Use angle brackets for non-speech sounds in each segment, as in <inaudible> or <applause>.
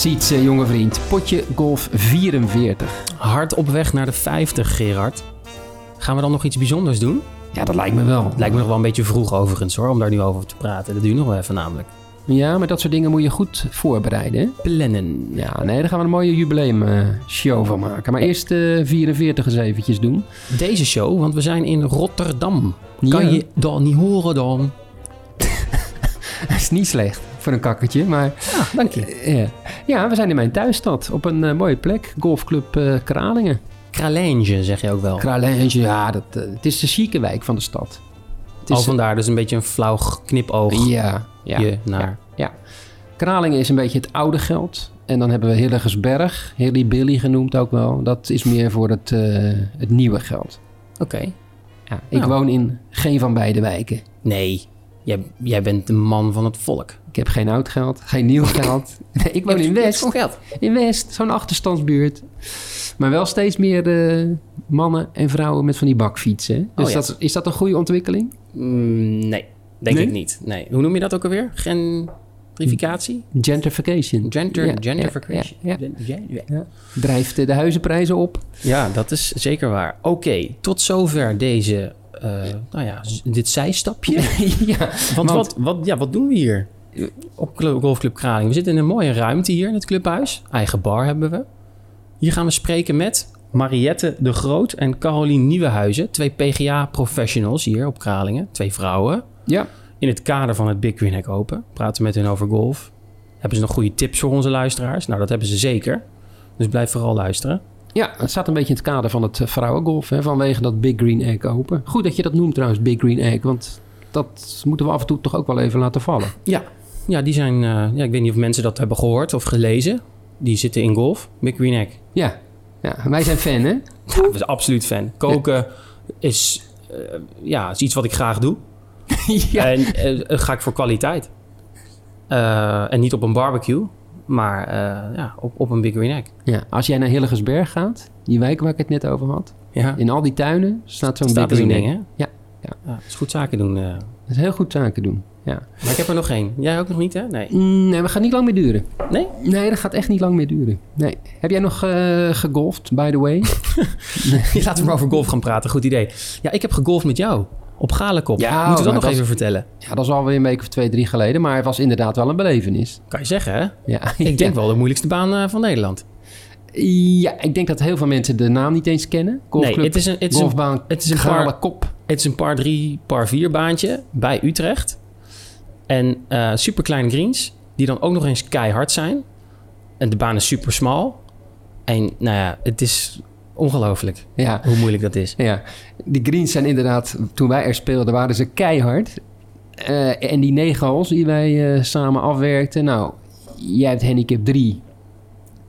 Ziet, eh, jonge vriend. Potje golf 44. Hard op weg naar de 50, Gerard. Gaan we dan nog iets bijzonders doen? Ja, dat lijkt me wel. Lijkt me nog wel een beetje vroeg overigens hoor, om daar nu over te praten. Dat duurt nog wel even namelijk. Ja, maar dat soort dingen moet je goed voorbereiden. hè? Plannen. Ja, nee, daar gaan we een mooie jubileumshow van maken. Maar eerst eh 44 eens eventjes doen. Deze show, want we zijn in Rotterdam. Kan Ja. je dan niet horen dan? <laughs> Dat is niet slecht voor een kakkertje, maar... Ja, dank je. Ja, ja we zijn in mijn thuisstad. Op een eh, mooie plek. Golfclub eh, Kralingen. Kralenge zeg je ook wel. Kralingen, ja, dat, eh, het is de chique wijk van de stad. Het Al is, vandaar dus een beetje een flauw knipoog ja, ja, naar. ja. Kralingen is een beetje het oude geld. En dan hebben we Hilligersberg, Hilly Billy genoemd ook wel. Dat is meer voor het, eh, het nieuwe geld. Oké. Ja, ik Nou. woon in geen van beide wijken. Nee, jij, jij bent de man van het volk. Ik heb geen oud geld, geen nieuw <laughs> geld. Nee, ik woon in West. geld. In West, zo'n achterstandsbuurt. Maar wel steeds meer eh, mannen en vrouwen met van die bakfietsen. Dus Oh, ja. dat, is dat een goede ontwikkeling? Mm, nee, denk Nee? ik niet. Nee. Hoe noem je dat ook alweer? Gentrificatie? Gentrification. Genter, Ja, gentrification. ja, ja. Ja. Drijft de huizenprijzen op. Ja, dat is zeker waar. Oké, tot zover deze, nou ja, dit zijstapje. <laughs> <laughs> ja, Want, Want- wat, wat, ja, wat doen we hier op Cl- Golfclub Kraling? We zitten in een mooie ruimte hier in het clubhuis. Eigen bar hebben we. Hier gaan we spreken met Mariette de Groot en Carolien Nieuwenhuizen. Twee PGA-professionals hier op Kralingen. Twee vrouwen. ja. In het kader van het Big Green Egg Open. Praten met hen over golf. Hebben ze nog goede tips voor onze luisteraars? Nou, dat hebben ze zeker. Dus blijf vooral luisteren. Ja, het staat een beetje in het kader van het eh, vrouwengolf. Hè, vanwege dat Big Green Egg open. Goed dat je dat noemt trouwens, Big Green Egg. Want dat moeten we af en toe toch ook wel even laten vallen. Ja, ja die zijn... eh, ja, ik weet niet of mensen dat hebben gehoord of gelezen. Die zitten in golf. Big Green Egg. Ja, ja wij zijn fan hè? <laughs> Ja, ik ben absoluut fan. Koken is, eh, ja, is iets wat ik graag doe. <laughs> ja. En ga ik voor kwaliteit. En niet op een barbecue, maar eh, ja, op, op een Big Green Egg. ja. Als jij naar Hilligersberg gaat, die wijk waar ik het net over had. Ja, In al die tuinen staat zo'n Big ding, hè? Ja, ja. ja. is goed zaken doen. eh. Dat is heel goed zaken doen. Ja. Maar ik heb er nog één. Jij ook nog niet, hè? Nee. Mm, nee, maar gaat niet lang meer duren. Nee? Nee, dat gaat echt niet lang meer duren. Nee. Heb jij nog eh, gegolfd, by the way? <laughs> Laten we maar over golf gaan praten. Goed idee. Ja, ik heb gegolfd met jou. Op Galenkop. Ja, Moeten we dat nog even vertellen? Ja, dat is alweer een week of twee, drie geleden. Maar het was inderdaad wel een belevenis. Kan je zeggen, hè? Ja, <laughs> Ik denk wel de moeilijkste baan eh, van Nederland. Ja, ik denk dat heel veel mensen de naam niet eens kennen. Golfclub, Nee, het is een, het is een, het is een paar- kop. het is een par 3, par 4 baantje bij Utrecht. En eh super kleine greens, die dan ook nog eens keihard zijn. En de baan is super smal. En nou ja, het is ongelooflijk Ja, hoe moeilijk dat is. ja, die greens zijn inderdaad, toen wij er speelden, waren ze keihard. Eh, en die negen holes die wij eh, samen afwerkten. Nou, jij hebt handicap 3.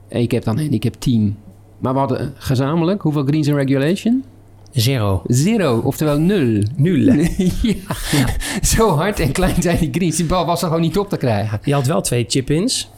En ik heb dan handicap 10. Maar we hadden gezamenlijk, hoeveel greens in regulation? Zero. Zero, oftewel nul. Nul. <laughs> ja. Zo hard en klein zijn die greens. Die bal was er gewoon niet op te krijgen. Je had wel twee chip-ins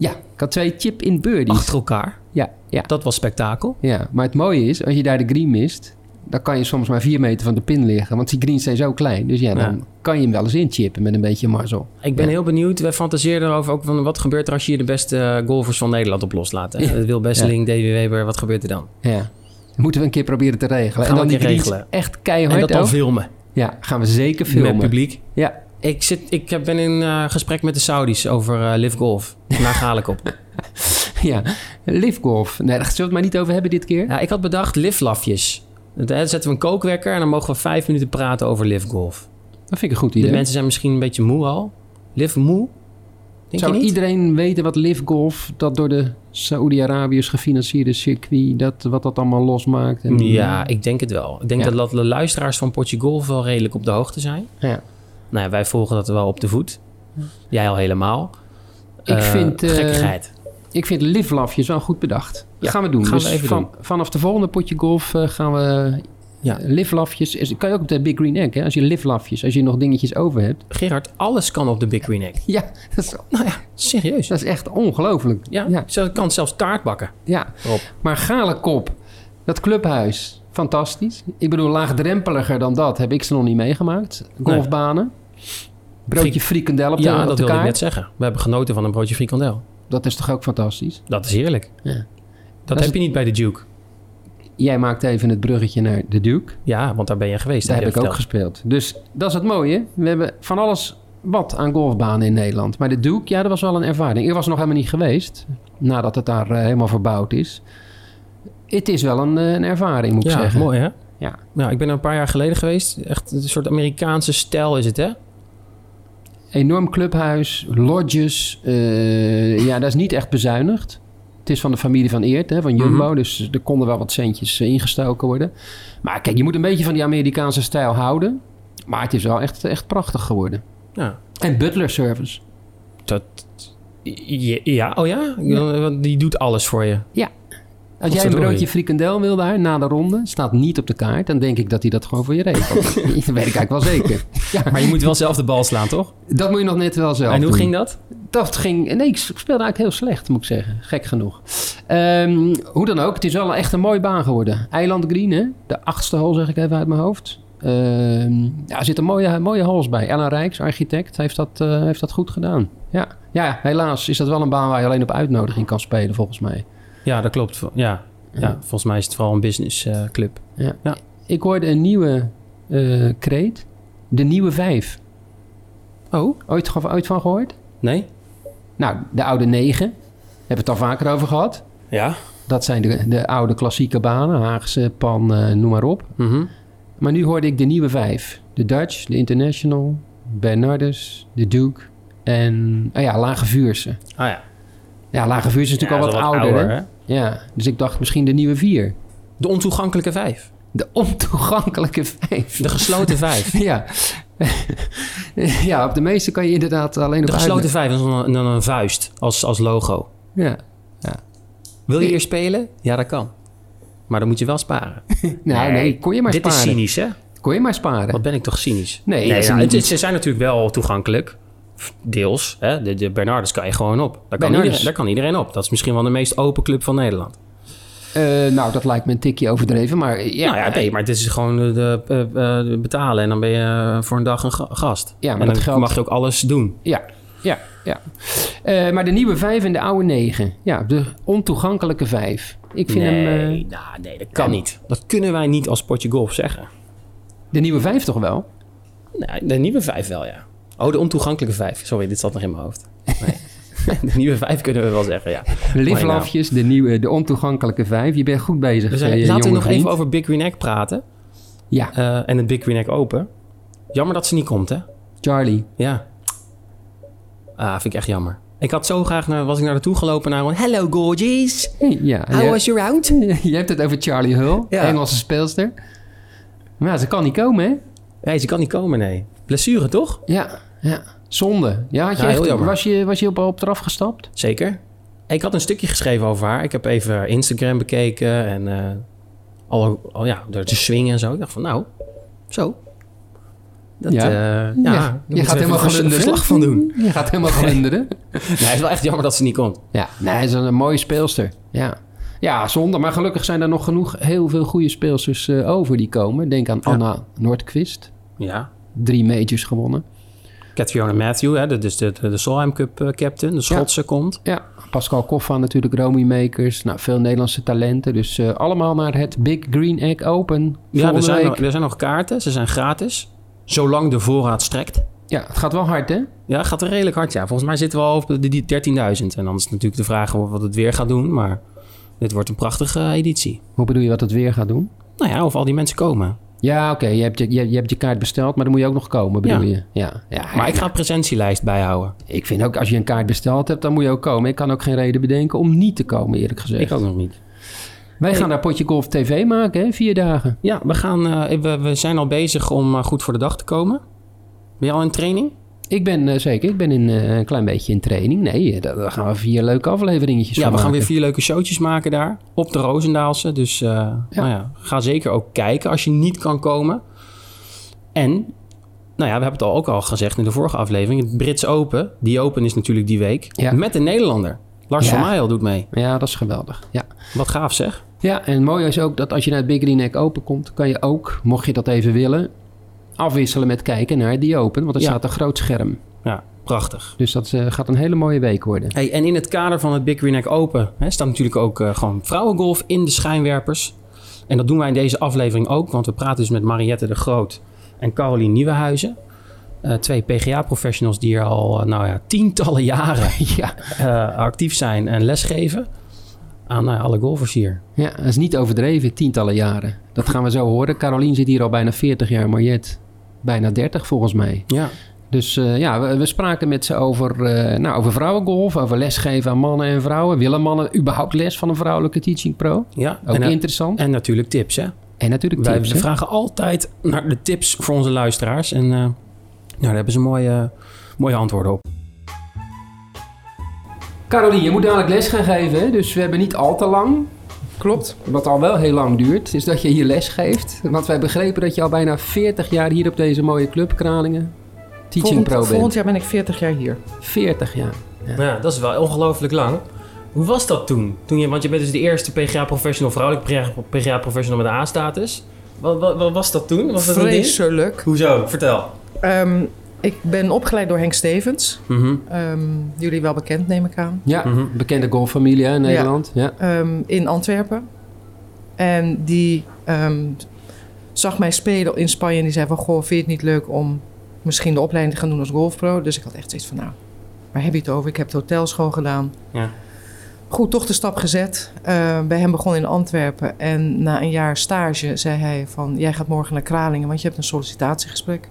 Ja, ik had twee chip in birdies. achter elkaar. Ja, ja, Dat was spektakel. ja. Maar het mooie is, als je daar de green mist... dan kan je soms maar vier meter van de pin liggen. Want die greens zijn zo klein. Dus ja, dan Ja. kan je hem wel eens inchippen met een beetje mazzel. Ik ben Ja. heel benieuwd. We fantaseerden erover ook van wat gebeurt er als je hier de beste eh, golfers van Nederland op loslaat. Hè? Ja. Wil Besseling, Davy Weber, wat gebeurt er dan? Ja. Moeten we een keer proberen te regelen. Gaan en dan we die regelen. echt keihard en dat dan ook. filmen Ja, gaan we zeker filmen. met publiek. Ja, Ik, zit, ik ben in eh, gesprek met de Saudis over eh Live Golf. Naar Galenkop. <laughs> ja. Live golf. Nee, daar zullen we het maar niet over hebben dit keer. ja, ik had bedacht Live Lafjes. Dan zetten we een kookwekker en dan mogen we vijf minuten praten over Live Golf. Dat vind ik een goed De idee. mensen zijn misschien een beetje moe al. Live moe? Denk Zou je niet? iedereen weten wat Live Golf, dat door de Saoedi-Arabiërs gefinancierde circuit, dat, wat dat allemaal losmaakt? En, Ja, ik denk het wel. Ik denk Ja. dat de luisteraars van Potje Golf wel redelijk op de hoogte zijn. ja. Nou ja, wij volgen dat wel op de voet. Jij al helemaal. Ik Eh, vind, eh, Gekkigheid. Ik vind Live wel goed bedacht. Dat gaan we doen. gaan we dus even van, doen. vanaf de volgende potje golf eh, gaan we Ja. Live Lafjes. Kan je ook op de Big Green Egg, hè? als je Live Lafjes, als je nog dingetjes over hebt. Gerard, alles kan op de Big Green Egg. Ja, <laughs> dat is, Nou ja, serieus. dat is echt ongelooflijk. Ja, ja, Ze kan zelfs taart bakken. ja. Rob. Maar Galenkop, dat clubhuis, fantastisch. Ik bedoel, laagdrempeliger dan dat heb ik ze nog niet meegemaakt. Golfbanen. Broodje frikandel op de, Ja, op dat de wilde ik net zeggen. We hebben genoten van een broodje frikandel. Dat is toch ook fantastisch? Dat is heerlijk. Ja. Dat, heb je niet bij de Duke. Jij maakt even het bruggetje naar de Duke. Ja, want daar ben je geweest. Daar heb ik ook gespeeld. Dus dat is het mooie. We hebben van alles wat aan golfbanen in Nederland. Maar de Duke, ja, dat was wel een ervaring. Ik was nog helemaal niet geweest, nadat het daar eh, helemaal verbouwd is. Het is wel een, eh, een ervaring, moet ik Ja, zeggen. mooi hè? Ja. Nou, ik ben er een paar jaar geleden geweest. Echt een soort Amerikaanse stijl is het hè? Enorm clubhuis, lodges. eh, ja, dat is niet echt bezuinigd. Het is van de familie van Eert, hè, van Jumbo. Mhm. Dus er konden wel wat centjes eh, ingestoken worden. Maar kijk, je moet een beetje van die Amerikaanse stijl houden. Maar het is wel echt, echt prachtig geworden. Ja. En butler service. Dat, ja, ja, oh ja? Want Die doet alles voor je. Als jij een broodje frikandel wil daar na de ronde, staat niet op de kaart, dan denk ik dat hij dat gewoon voor je regelt. <laughs> dat weet ik eigenlijk wel zeker. <laughs> Ja, Maar je moet wel zelf de bal slaan, toch? dat moet je nog net wel zelf en hoe doen. ging dat? Dat ging... Nee, ik speelde eigenlijk heel slecht, moet ik zeggen. Gek genoeg. Ehm, hoe dan ook, het is wel echt een mooie baan geworden. Eiland Green, hè? De achtste hole, zeg ik even uit mijn hoofd. Ehm, ja, er zitten mooie, mooie holes bij. Ellen Rijks, architect, heeft dat, eh, heeft dat goed gedaan. Ja. ja, helaas is dat wel een baan waar je alleen op uitnodiging kan spelen, volgens mij. Ja, dat klopt. Ja, ja. volgens mij is het vooral een business eh, club. Ja. Ja. Ik hoorde een nieuwe eh kreet. De nieuwe vijf. Oh? Ooit, ooit van gehoord? Nee? Nou, de oude negen. Hebben we het al vaker over gehad. Ja. Dat zijn de, de oude klassieke banen. Haagse, Pan, eh, noem maar op. Mhm. Maar nu hoorde ik de nieuwe vijf. De Dutch, de International, Bernardus, de Duke en... Oh ja, Lage Vuurse. Ah ja. Ja, Lage Vuurse is natuurlijk Ja, al wat, ouder, hè? hè? Ja, dus ik dacht misschien de nieuwe vier. De ontoegankelijke vijf. De ontoegankelijke vijf. De gesloten vijf. <laughs> Ja. ja, op de meeste kan je inderdaad alleen op De gesloten vijf is dan een, dan een vuist als, als logo. Ja. Wil je hier spelen? Ja, dat kan. Maar dan moet je wel sparen. <laughs> Nou, nee, kon je maar Dit sparen. is cynisch, hè? Kon je maar sparen. Wat ben ik toch cynisch? Nee, nee nou, het- ze zijn natuurlijk wel toegankelijk. Deels. Hè? De, de Bernardus kan je gewoon op. Daar kan, iedereen, daar kan iedereen op. Dat is misschien wel de meest open club van Nederland. Eh, nou, dat lijkt me een tikje overdreven, maar ja. Ja, nou ja, nee, maar het is gewoon de, de, eh, eh, de betalen en dan ben je eh, voor een dag een ga- gast. Ja, maar en dat dan geldt- mag je ook alles doen. Ja, ja, ja. Eh, maar de nieuwe vijf en de oude negen. Ja, de ontoegankelijke vijf. Ik vind nee, hem... eh, nou, nee, dat kan Ja. niet. Dat kunnen wij niet als potje golf zeggen. de nieuwe vijf toch wel? Nee, de nieuwe vijf wel, ja. Oh, de ontoegankelijke vijf. Sorry, dit zat nog in mijn hoofd. Nee. <laughs> de nieuwe vijf kunnen we wel zeggen, ja. Livlafjes, de nieuwe, de ontoegankelijke vijf. Je bent goed bezig, eh, laten we nog vriend. even over Big Green Egg praten. Ja, Eh, en het Big Green Egg Open. Jammer dat ze niet komt, hè? Charlie. Ja. Ah, vind ik echt jammer. Ik had zo graag naar, was ik naar naartoe gelopen naar gewoon... Hello, gorgeous. Ja, How ja. was your round? <laughs> Je hebt het over Charlie Hull, Ja. Engelse speelster. Maar ja, ze kan niet komen, hè? Nee, ze kan niet komen, nee. Blessure, toch? Ja, ja. Zonde. Ja, had je Ja, heel jammer. was, je, was je op, op eraf gestapt? Zeker. Ik had een stukje geschreven over haar. Ik heb even Instagram bekeken en eh al, al ja, door te swingen en zo. Ik dacht van, nou, zo. Dat, Ja? ja, ja, je gaat helemaal even een glunderen. verslag <laughs> van doen. Je gaat helemaal glunderen. <laughs> Nee, het is wel echt jammer dat ze niet komt. Ja, nee, ze is een mooie speelster. Ja. Ja, zonde. Maar gelukkig zijn er nog genoeg heel veel goede speelsters eh, over die komen. Denk aan. Anna Noordquist. Ja. Drie majors gewonnen. Catriona Matthew, hè, dat is de, de, de Solheim Cup eh, captain. De Schotse komt. Ja, Pascal Koffa natuurlijk, Romy Makers. Nou, veel Nederlandse talenten. Dus eh, allemaal naar het Big Green Egg Open. Ja, er zijn, week. nog, er zijn nog kaarten. Ze zijn gratis. Zolang de voorraad strekt. Ja, het gaat wel hard, hè? Ja, gaat er redelijk hard. Ja, volgens mij zitten we al op de, die 13.000. En dan is het natuurlijk de vraag wat het weer gaat doen. Maar dit wordt een prachtige editie. Hoe bedoel je wat het weer gaat doen? Nou ja, of al die mensen komen. Ja, oké. Je, hebt je, je, je hebt je kaart besteld, maar dan moet je ook nog komen, bedoel Ja. je? Ja. ja Maar ik ga een presentielijst bijhouden. ik vind ook, als je een kaart besteld hebt, dan moet je ook komen. Ik kan ook geen reden bedenken om niet te komen, eerlijk gezegd. Ik ook nog niet. Wij gaan daar Potje Golf TV maken, hè? Vier dagen. Ja, we, gaan, eh, we, we zijn al bezig om eh, goed voor de dag te komen. Ben je al in training? Ik ben eh, zeker, ik ben in, eh, een klein beetje in training. Nee, eh, daar, gaan we vier leuke afleveringetjes Ja, van we gaan maken. weer vier leuke showtjes maken daar. Op de Roosendaalse. Dus Nou ja, ga zeker ook kijken als je niet kan komen. En, nou ja, we hebben het al ook al gezegd in de vorige aflevering. Het Brits Open. Die Open is natuurlijk die week. Ja. Met een Nederlander. Lars Ja. van doet mee. Ja, dat is geweldig. Ja. Wat gaaf zeg. ja, en het mooie is ook dat als je naar het Big Green Egg Open komt, kan je ook, mocht je dat even willen, afwisselen met kijken naar die Open. Want er Ja. staat een groot scherm. Ja, Prachtig. Dus dat eh, gaat een hele mooie week worden. Hey, en in het kader van het Big Green Egg Open hè, staat natuurlijk ook eh, gewoon vrouwengolf in de schijnwerpers. En dat doen wij in deze aflevering ook, want we praten dus met Mariette de Groot en Caroline Nieuwenhuizen. Eh, twee PGA-professionals die er al nou ja, tientallen jaren <laughs> ja. actief zijn en lesgeven aan nou alle golfers hier. ja, dat is niet overdreven, tientallen jaren. Dat gaan we zo horen. Carolien zit hier al bijna 40 jaar, Mariette bijna 30 volgens mij. Ja, Dus eh, ja, we, we spraken met ze over, eh, nou, over vrouwengolf, over lesgeven aan mannen en vrouwen. Willen mannen überhaupt les van een vrouwelijke teaching pro? ja. Ook en, eh, interessant. en natuurlijk tips, hè? En natuurlijk Wij tips. hè? vragen altijd naar de tips voor onze luisteraars. En nou, daar hebben ze mooie, mooie antwoorden op. Carolien, je moet dadelijk les gaan geven, dus we hebben niet al te lang. Klopt. Wat al wel heel lang duurt, is dat je hier les geeft. Want wij begrepen dat je al bijna 40 jaar hier op deze mooie club Kralingen teaching Volgend, pro bent. volgend jaar ben ik 40 jaar hier. 40 jaar. Ja, dat is wel ongelooflijk lang. Hoe was dat toen? toen je, want je bent dus de eerste PGA-professional, vrouwelijk PGA-professional met een A-status. Wat, wat, wat was dat toen? Was dat een ding? Vreselijk. Hoezo? Vertel. Ehm, ik ben opgeleid door Henk Stevens. Mhm. Ehm, jullie wel bekend, neem ik aan. Ja, Mhm. bekende golffamilie in Nederland. Ja. Ehm, in Antwerpen. En die ehm, zag mij spelen in Spanje en die zei van... Goh, vind je het niet leuk om misschien de opleiding te gaan doen als golfpro? Dus ik had echt zoiets van, nou, waar heb je het over? Ik heb de hotelschool gedaan. Ja. Goed, toch de stap gezet. Bij hem begon in Antwerpen. En na een jaar stage zei hij van... Jij gaat morgen naar Kralingen, want je hebt een sollicitatiegesprek.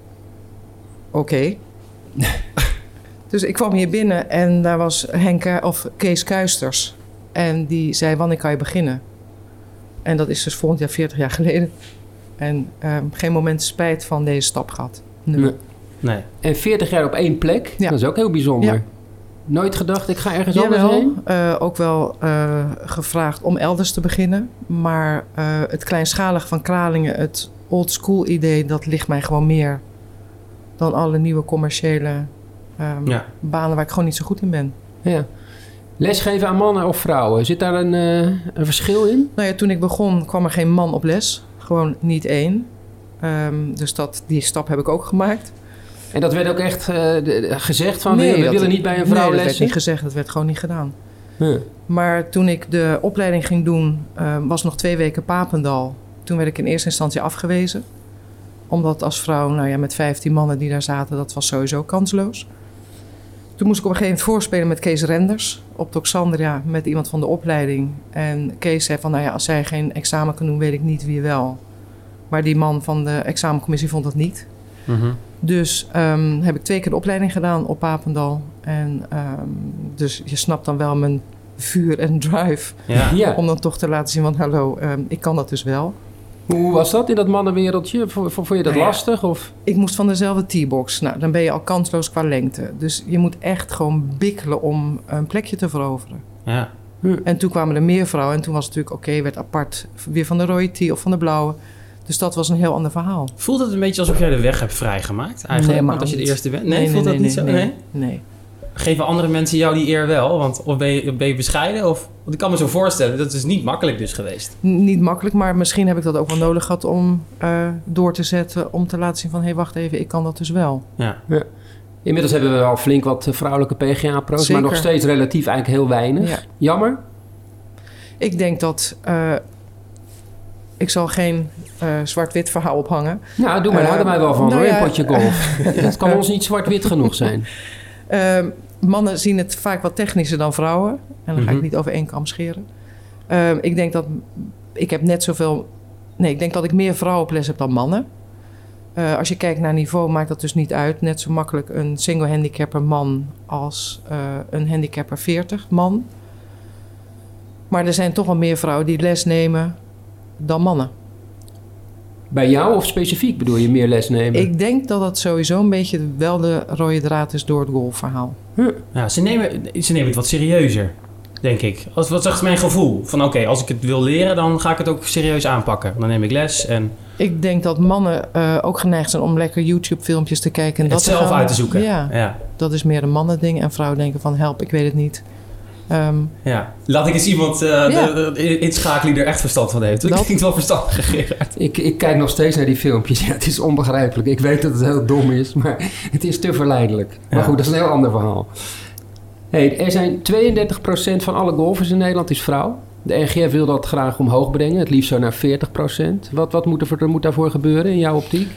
Oké. dus ik kwam hier binnen en daar was Henk, of Kees Kuisters. En die zei, wanneer kan je beginnen? En dat is dus volgend jaar 40 jaar geleden. En ehm, geen moment spijt van deze stap gehad. Nee. Nee. En 40 jaar op één plek, Ja. dat is ook heel bijzonder. Ja. Nooit gedacht, ik ga ergens anders heen? eh, ook wel eh, gevraagd om elders te beginnen. Maar eh, het kleinschalige van Kralingen, het old school idee, dat ligt mij gewoon meer dan alle nieuwe commerciële ehm, Ja. banen waar ik gewoon niet zo goed in ben. Ja. Lesgeven aan mannen of vrouwen, zit daar een, eh, een verschil in? Nou ja, toen ik begon kwam er geen man op les. Gewoon niet één. Ehm, dus dat, die stap heb ik ook gemaakt. En dat werd ook echt eh, gezegd van, Nee, we, dat- willen niet bij een Nee, vrouw dat werd niet gezegd. Dat werd gewoon niet gedaan. Maar toen ik de opleiding ging doen, eh, was nog twee weken Papendal. Toen werd ik in eerste instantie afgewezen. Omdat als vrouw, nou ja, met 15 mannen die daar zaten, dat was sowieso kansloos. Toen moest ik op een gegeven moment voorspelen met Kees Renders op Toxandria met iemand van de opleiding. En Kees zei van, nou ja, als zij geen examen kan doen, weet ik niet wie wel. Maar die man van de examencommissie vond dat niet. Mhm. Dus ehm, heb ik twee keer de opleiding gedaan op Papendal. En ehm, dus je snapt dan wel mijn vuur en drive Ja. Ja. om dan toch te laten zien van hallo, ehm, ik kan dat dus wel. Hoe was dat in dat mannenwereldje? Vond je dat Nou ja. lastig? Of? Ik moest van dezelfde T-box. Nou, dan ben je al kansloos qua lengte. Dus je moet echt gewoon bikkelen om een plekje te veroveren. ja. En toen kwamen er meer vrouwen. En toen was het natuurlijk oké, werd apart weer van de rode T of van de blauwe. Dus dat was een heel ander verhaal. Voelt het een beetje alsof jij de weg hebt vrijgemaakt? Eigenlijk, Nee, want als je de eerste bent. Nee, voelt dat niet zo? Nee. Nee. Geven andere mensen jou die eer wel? Want, of ben je, ben je bescheiden? Of, want ik kan me zo voorstellen, dat is niet makkelijk dus geweest. Niet makkelijk, maar misschien heb ik dat ook wel nodig gehad om eh, door te zetten. Om te laten zien van, hé, hey, wacht even, ik kan dat dus wel. Ja. Inmiddels hebben we wel flink wat eh, vrouwelijke PGA-pro's, maar nog steeds relatief eigenlijk heel weinig. Ja. Jammer? Ik denk dat... eh, ik zal geen eh, zwart-wit verhaal ophangen. Nou, doe maar, daar houden wij wel van nou hoor, ja. een potje golf. <laughs> Het kan ons niet zwart-wit genoeg zijn. Ehm, mannen zien het vaak wat technischer dan vrouwen. En dan ga Mhm. ik niet over één kam scheren. Ehm, ik denk dat ik heb net zoveel. Nee, ik denk dat ik meer vrouwen op les heb dan mannen. Eh, als je kijkt naar niveau, maakt dat dus niet uit. Net zo makkelijk een single handicapper man als eh, een handicapper 40 man. Maar er zijn toch wel meer vrouwen die les nemen dan mannen. Bij jou of specifiek bedoel je meer les nemen? Ik denk dat dat sowieso een beetje wel de rode draad is door het golfverhaal. Ja, ze nemen, ze nemen het wat serieuzer, denk ik. Als, wat zegt mijn gevoel? Van oké, als ik het wil leren, dan ga ik het ook serieus aanpakken. Dan neem ik les en Ik denk dat mannen eh, ook geneigd zijn om lekker YouTube-filmpjes te kijken. En het dat zelf uit te zoeken. Ja, ja. dat is meer een mannending. En vrouwen denken van help, ik weet het niet. Ehm, Ja. Laat ik eens iemand eh, Ja. inschakelen die er echt verstand van heeft. Dat Dat- klinkt wel verstandig, Gerard. Ik, ik kijk nog steeds naar die filmpjes. <laughs> Ja, het is onbegrijpelijk. Ik weet dat het heel dom is, maar <laughs> het is te verleidelijk. Maar Ja. goed, dat is een heel ander verhaal. Hey, er zijn 32% van alle golfers in Nederland is vrouw. De NGF wil dat graag omhoog brengen, het liefst zo naar 40%. Wat, wat moet, er moet daarvoor gebeuren in jouw optiek?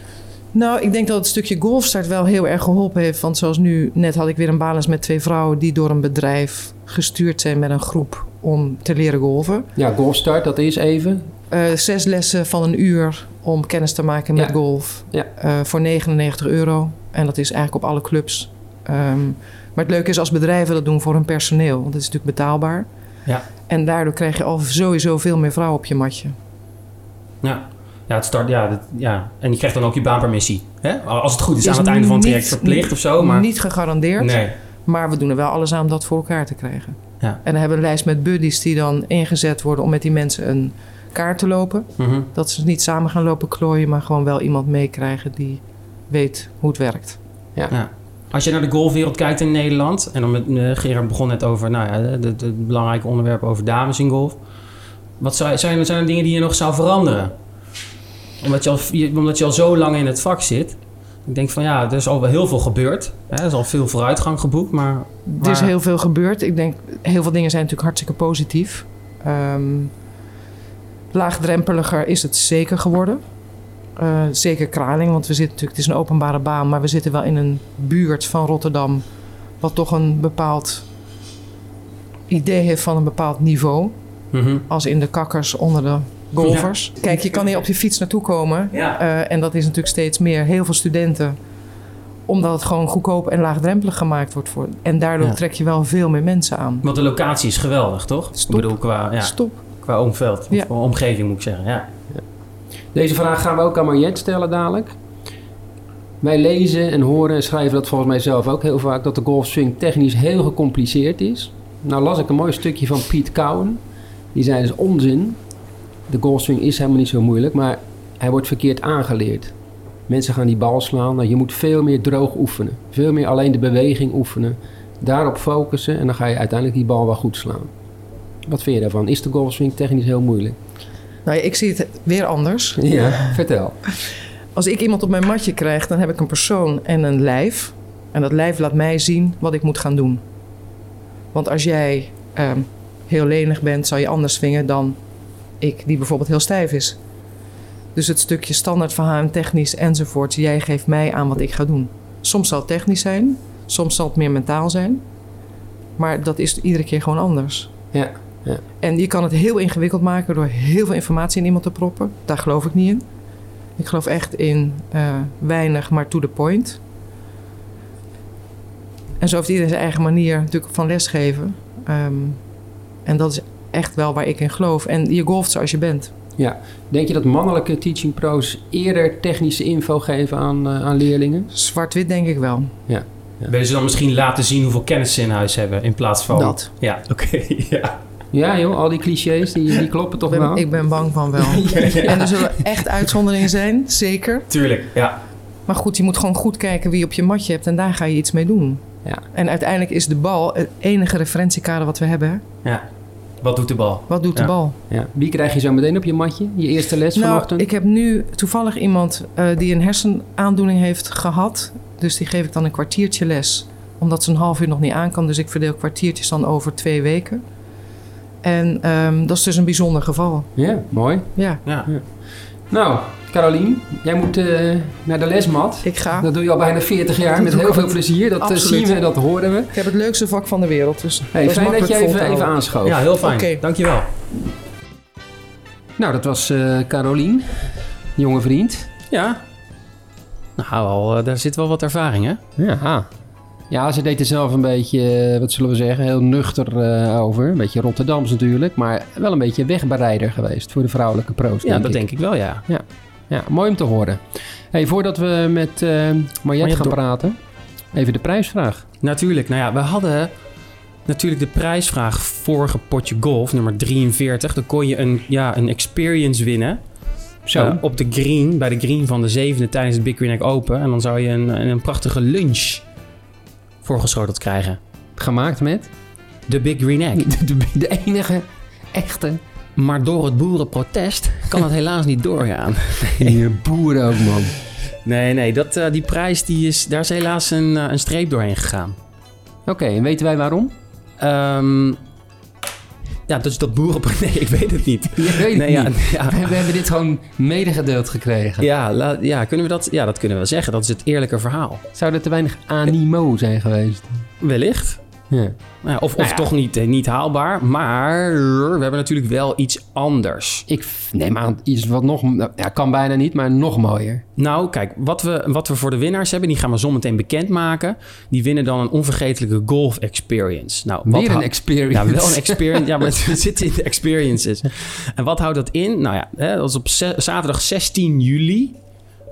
Nou, ik denk dat het stukje golfstart wel heel erg geholpen heeft. Want zoals nu, net had ik weer een balans met twee vrouwen... die door een bedrijf gestuurd zijn met een groep om te leren golven. Ja, golfstart, dat is even. Eh, zes lessen van een uur om kennis te maken met Ja. golf. Ja. Eh, voor 99 euro. En dat is eigenlijk op alle clubs. Ehm, maar het leuke is als bedrijven dat doen voor hun personeel. Want dat is natuurlijk betaalbaar. Ja. En daardoor krijg je al sowieso veel meer vrouwen op je matje. Ja. Ja, het start, ja, dat, ja. En je krijgt dan ook je baanpermissie. Hè? Als het goed is, Is aan het einde van het traject verplicht of zo. Maar Niet gegarandeerd. nee. Maar we doen er wel alles aan om dat voor elkaar te krijgen. Ja. En dan hebben we een lijst met buddies die dan ingezet worden om met die mensen een kaart te lopen. Mhm. Dat ze niet samen gaan lopen klooien, maar gewoon wel iemand meekrijgen die weet hoe het werkt. Ja. Als je naar de golfwereld kijkt in Nederland, en dan met eh, Gerard begon net over nou ja, het, het, het belangrijke onderwerp over dames in golf. Wat zou, zijn, zijn er dingen die je nog zou veranderen? Omdat je, al, omdat je al zo lang in het vak zit. Ik denk van ja, er is al wel heel veel gebeurd. Hè? Er is al veel vooruitgang geboekt, maar... Er is heel veel gebeurd. Ik denk, heel veel dingen zijn natuurlijk hartstikke positief. Ehm, laagdrempeliger is het zeker geworden. Eh, zeker Kraling, want we zitten natuurlijk, het is een openbare baan, maar we zitten wel in een buurt van Rotterdam, wat toch een bepaald idee heeft van een bepaald niveau. Mhm. Als in de kakkers onder de golfers. Kijk, je kan hier op je fiets naartoe komen. Ja. eh, en dat is natuurlijk steeds meer. Heel veel studenten. Omdat het gewoon goedkoop en laagdrempelig gemaakt wordt. Voor, en daardoor Ja. trek je wel veel meer mensen aan. Want de locatie is geweldig, toch? Stop. Ik bedoel, qua, ja, Stop. qua omveld. Ja. Of qua omgeving moet ik zeggen, ja. Deze vraag gaan we ook aan Mariette stellen dadelijk. Wij lezen en horen en schrijven dat volgens mij zelf ook heel vaak... dat de golfswing technisch heel gecompliceerd is. Nou las ik een mooi stukje van Piet Cowan. Die zei dus onzin. De golfswing is helemaal niet zo moeilijk, maar hij wordt verkeerd aangeleerd. Mensen gaan die bal slaan. Nou, je moet veel meer droog oefenen. Veel meer alleen de beweging oefenen. Daarop focussen en dan ga je uiteindelijk die bal wel goed slaan. Wat vind je daarvan? Is de golfswing technisch heel moeilijk? Nou, ja, ik zie het weer anders. Ja, vertel. Als ik iemand op mijn matje krijg, dan heb ik een persoon en een lijf. En dat lijf laat mij zien wat ik moet gaan doen. Want als jij ehm, heel lenig bent, zal je anders swingen dan ik, die bijvoorbeeld heel stijf is. Dus het stukje standaard verhaal, technisch enzovoort, jij geeft mij aan wat ik ga doen. Soms zal het technisch zijn, soms zal het meer mentaal zijn. Maar dat is iedere keer gewoon anders. Ja, En je kan het heel ingewikkeld maken door heel veel informatie in iemand te proppen. Daar geloof ik niet in. Ik geloof echt in eh, weinig, maar to the point. En zo heeft iedereen zijn eigen manier natuurlijk van lesgeven. Ehm, en dat is echt wel waar ik in geloof. En je golft zoals je bent. Denk je dat mannelijke teaching pro's eerder technische info geven aan, eh, aan leerlingen? Zwart-wit denk ik wel. Willen ze dan misschien laten zien hoeveel kennis ze in huis hebben in plaats van... Dat. Ja, oké, <laughs> ja. Ja joh, al die clichés, die, die kloppen toch Ik ben, wel? ik ben bang van wel. <laughs> En er zullen echt uitzonderingen zijn, zeker. Tuurlijk, ja. Maar goed, je moet gewoon goed kijken wie je op je matje hebt en daar ga je iets mee doen. Ja. En uiteindelijk is de bal het enige referentiekader wat we hebben. hè? ja. Wat doet de bal? Wat doet Ja. de bal? Ja. Wie krijg je zo meteen op je matje? Je eerste les Nou, vanochtend? ik heb nu toevallig iemand eh, die een hersenaandoening heeft gehad. Dus die geef ik dan een kwartiertje les. Omdat ze een half uur nog niet aan kan. Dus ik verdeel kwartiertjes dan over twee weken. En ehm, dat is dus een bijzonder geval. Ja, mooi. Ja, Ja. Nou, Carolien, jij moet eh, naar de lesmat. ik ga. Dat doe je al bijna 40 jaar met heel veel plezier. Dat eh, Absoluut. zien we, dat horen we. Ik heb het leukste vak van de wereld. Dus Hey, dat fijn dat je even, even aanschoof. Ja, heel fijn. Oké. Dankjewel. Nou, dat was eh Carolien, jonge vriend. Ja. Nou, al, daar zit wel wat ervaring, hè? Ja. Ja, ze deed er zelf een beetje, wat zullen we zeggen, heel nuchter eh, over. Een beetje Rotterdams natuurlijk, maar wel een beetje wegbereider geweest voor de vrouwelijke pro's. Ja, denk dat ik. denk ik wel, ja. Ja, mooi om te horen. Hey, voordat we met Mariette Mariette gaan praten, even de prijsvraag. Natuurlijk. Nou ja, we hadden natuurlijk de prijsvraag vorige potje golf, nummer 43. Dan kon je een, ja, een experience winnen. Zo. Eh, op de green, bij de green van de zevende tijdens het Big Green Egg Open. En dan zou je een, een prachtige lunch voorgeschoteld krijgen. Gemaakt met? de Big Green Egg. <laughs> De, de, de enige echte Maar door het boerenprotest kan het <laughs> helaas niet doorgaan. die boeren ook, man. Nee, nee, dat, eh, die prijs die is, daar is helaas een, eh, een streep doorheen gegaan. Oké, en weten wij waarom? Ehm, ja, dus dat boerenprotest, <laughs> nee, ik weet het niet. <laughs> Je weet het Nee, ja, niet. ja, We, we hebben dit gewoon medegedeeld gekregen. ja, la- ja, kunnen we dat, ja, dat kunnen we wel zeggen. Dat is het eerlijke verhaal. Zou er te weinig animo zijn geweest? Wellicht. Ja. Nou ja, of of Nou ja. toch niet, eh, niet haalbaar. Maar we hebben natuurlijk wel iets anders. Ik neem aan iets wat nog... Ja, kan bijna niet, maar nog mooier. Nou, kijk, wat we, wat we voor de winnaars hebben, die gaan we zometeen bekendmaken. Die winnen dan een onvergetelijke golf experience. Nou, wat Weer een experience. Ja, wel een experience. ja, maar <laughs> het zit in de experiences. En wat houdt dat in? Nou ja, hè, dat is op zaterdag 16 juli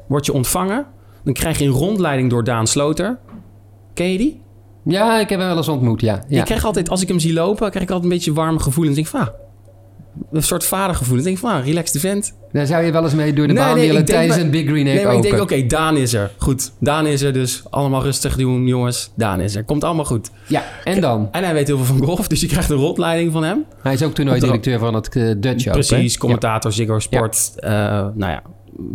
word je ontvangen. Dan krijg je een rondleiding door Daan Sloter. Ken je die? Ja, ik heb hem wel eens ontmoet, ja. ja. Ik krijg altijd, als ik hem zie lopen, krijg ik altijd een beetje warme gevoelens. Ik denk van, ah, een soort vadergevoel. Ik denk van, ah, relaxed vent. Daar zou je wel eens mee door de Nee, baan nee, willen tijdens maar- een Big Green Egg Nee, maar ik denk, oké, Daan is er. Goed, Daan is er, dus allemaal rustig doen, jongens. Daan is er. Komt allemaal goed. Ja, en dan? En hij weet heel veel van golf, dus je krijgt een rondleiding van hem. Hij is ook toernooidirecteur van het eh, Dutch Open. Precies, commentator, Ziggo Sport. eh, nou ja,